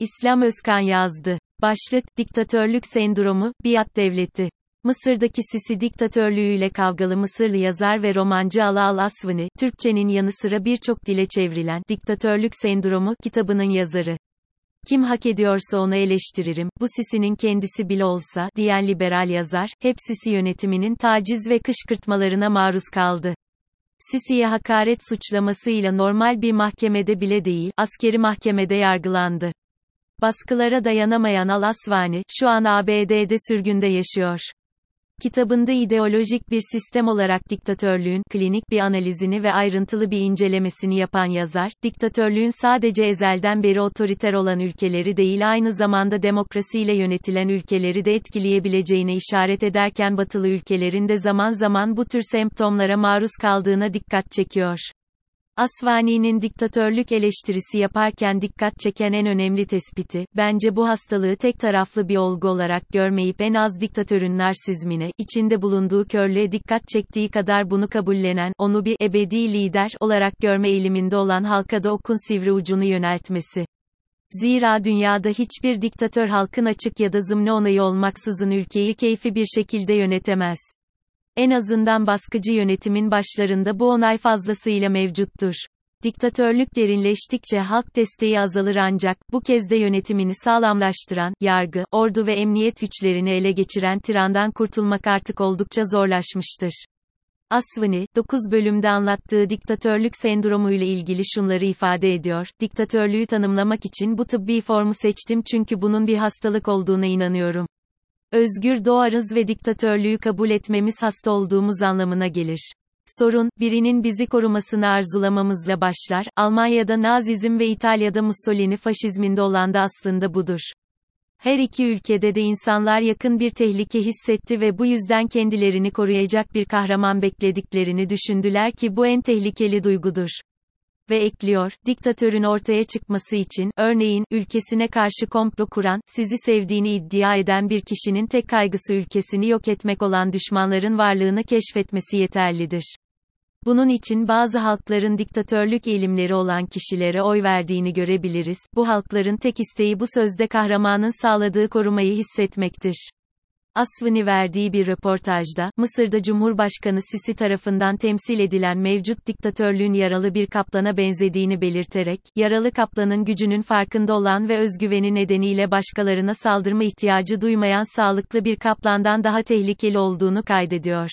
İslam Özkan yazdı. Başlık, Diktatörlük Sendromu, Biat Devleti. Mısır'daki Sisi diktatörlüğüyle kavgalı Mısırlı yazar ve romancı Ala al-Asvani, Türkçenin yanı sıra birçok dile çevrilen Diktatörlük Sendromu kitabının yazarı. Kim hak ediyorsa onu eleştiririm, bu Sisi'nin kendisi bile olsa, diyen liberal yazar, hep Sisi yönetiminin taciz ve kışkırtmalarına maruz kaldı. Sisi'ye hakaret suçlamasıyla normal bir mahkemede bile değil, askeri mahkemede yargılandı. Baskılara dayanamayan Al-Asvani, şu an ABD'de sürgünde yaşıyor. Kitabında ideolojik bir sistem olarak diktatörlüğün klinik bir analizini ve ayrıntılı bir incelemesini yapan yazar, diktatörlüğün sadece ezelden beri otoriter olan ülkeleri değil aynı zamanda demokrasiyle yönetilen ülkeleri de etkileyebileceğine işaret ederken batılı ülkelerin de zaman zaman bu tür semptomlara maruz kaldığına dikkat çekiyor. Asvani'nin diktatörlük eleştirisi yaparken dikkat çeken en önemli tespiti, bence bu hastalığı tek taraflı bir olgu olarak görmeyip en az diktatörün narsizmine, içinde bulunduğu körlüğe dikkat çektiği kadar bunu kabullenen, onu bir ebedi lider olarak görme eğiliminde olan halka da okun sivri ucunu yöneltmesi. Zira dünyada hiçbir diktatör halkın açık ya da zımni onayı olmaksızın ülkeyi keyfi bir şekilde yönetemez. En azından baskıcı yönetimin başlarında bu onay fazlasıyla mevcuttur. Diktatörlük derinleştikçe halk desteği azalır ancak, bu kez de yönetimini sağlamlaştıran, yargı, ordu ve emniyet güçlerini ele geçiren tirandan kurtulmak artık oldukça zorlaşmıştır. Asvini, 9 bölümde anlattığı diktatörlük sendromuyla ilgili şunları ifade ediyor, diktatörlüğü tanımlamak için bu tıbbi formu seçtim çünkü bunun bir hastalık olduğuna inanıyorum. Özgür doğarız ve diktatörlüğü kabul etmemiz hasta olduğumuz anlamına gelir. Sorun, birinin bizi korumasını arzulamamızla başlar, Almanya'da Nazizm ve İtalya'da Mussolini faşizminde olan da aslında budur. Her iki ülkede de insanlar yakın bir tehlike hissetti ve bu yüzden kendilerini koruyacak bir kahraman beklediklerini düşündüler ki bu en tehlikeli duygudur ve ekliyor, diktatörün ortaya çıkması için, örneğin, ülkesine karşı komplo kuran, sizi sevdiğini iddia eden bir kişinin tek kaygısı ülkesini yok etmek olan düşmanların varlığını keşfetmesi yeterlidir. Bunun için bazı halkların diktatörlük eğilimleri olan kişilere oy verdiğini görebiliriz. Bu halkların tek isteği bu sözde kahramanın sağladığı korumayı hissetmektir. Asvini verdiği bir röportajda, Mısır'da Cumhurbaşkanı Sisi tarafından temsil edilen mevcut diktatörlüğün yaralı bir kaplana benzediğini belirterek, yaralı kaplanın gücünün farkında olan ve özgüveni nedeniyle başkalarına saldırma ihtiyacı duymayan sağlıklı bir kaplandan daha tehlikeli olduğunu kaydediyor.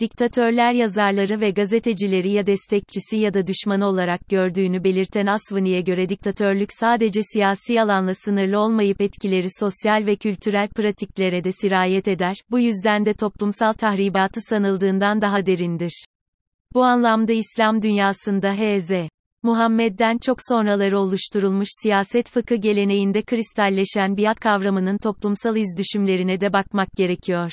Diktatörler yazarları ve gazetecileri ya destekçisi ya da düşmanı olarak gördüğünü belirten Asvani'ye göre diktatörlük sadece siyasi alanla sınırlı olmayıp etkileri sosyal ve kültürel pratiklere de sirayet eder, bu yüzden de toplumsal tahribatı sanıldığından daha derindir. Bu anlamda İslam dünyasında H.Z. Muhammed'den çok sonraları oluşturulmuş siyaset fıkı geleneğinde kristalleşen biat kavramının toplumsal izdüşümlerine de bakmak gerekiyor.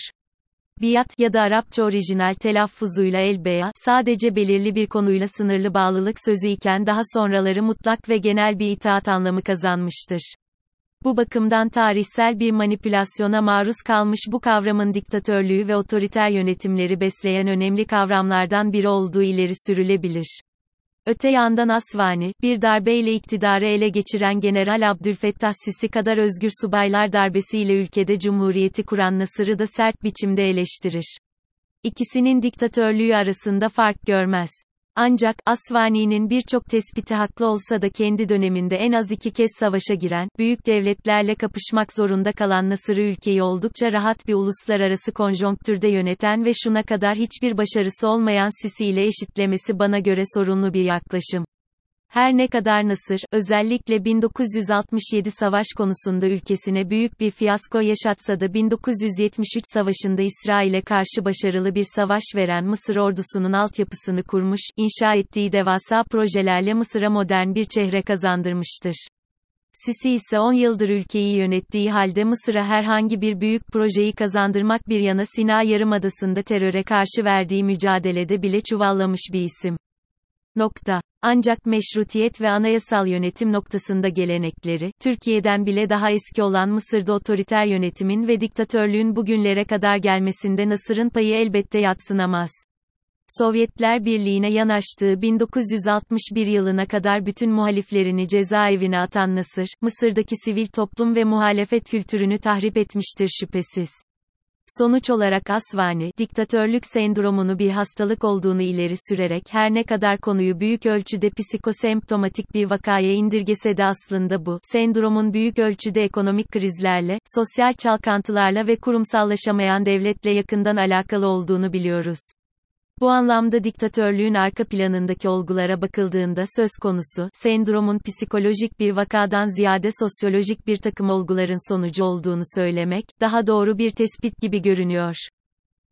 Biat ya da Arapça orijinal telaffuzuyla elbeya, sadece belirli bir konuyla sınırlı bağlılık sözü iken daha sonraları mutlak ve genel bir itaat anlamı kazanmıştır. Bu bakımdan tarihsel bir manipülasyona maruz kalmış bu kavramın diktatörlüğü ve otoriter yönetimleri besleyen önemli kavramlardan biri olduğu ileri sürülebilir. Öte yandan Asvani, bir darbeyle iktidarı ele geçiren General Abdülfettah Sisi kadar özgür subaylar darbesiyle ülkede cumhuriyeti kuran Nasır'ı da sert biçimde eleştirir. İkisinin diktatörlüğü arasında fark görmez. Ancak, Asvani'nin birçok tespiti haklı olsa da kendi döneminde en az iki kez savaşa giren, büyük devletlerle kapışmak zorunda kalan Nasır'ı ülkeyi oldukça rahat bir uluslararası konjonktürde yöneten ve şuna kadar hiçbir başarısı olmayan Sisi ile eşitlemesi bana göre sorunlu bir yaklaşım. Her ne kadar Nasır, özellikle 1967 savaş konusunda ülkesine büyük bir fiyasko yaşatsa da 1973 savaşında İsrail'e karşı başarılı bir savaş veren Mısır ordusunun altyapısını kurmuş, inşa ettiği devasa projelerle Mısır'a modern bir çehre kazandırmıştır. Sisi ise 10 yıldır ülkeyi yönettiği halde Mısır'a herhangi bir büyük projeyi kazandırmak bir yana Sina Yarımadası'nda teröre karşı verdiği mücadelede bile çuvallamış bir isim. Nokta. Ancak meşrutiyet ve anayasal yönetim noktasında gelenekleri, Türkiye'den bile daha eski olan Mısır'da otoriter yönetimin ve diktatörlüğün bugünlere kadar gelmesinde Nasır'ın payı elbette yatsınamaz. Sovyetler Birliği'ne yanaştığı 1961 yılına kadar bütün muhaliflerini cezaevine atan Nasır, Mısır'daki sivil toplum ve muhalefet kültürünü tahrip etmiştir şüphesiz. Sonuç olarak Asvani, diktatörlük sendromunu bir hastalık olduğunu ileri sürerek her ne kadar konuyu büyük ölçüde psikosemptomatik bir vakaya indirgese de aslında bu, sendromun büyük ölçüde ekonomik krizlerle, sosyal çalkantılarla ve kurumsallaşamayan devletle yakından alakalı olduğunu biliyoruz. Bu anlamda diktatörlüğün arka planındaki olgulara bakıldığında söz konusu, sendromun psikolojik bir vakadan ziyade sosyolojik bir takım olguların sonucu olduğunu söylemek, daha doğru bir tespit gibi görünüyor.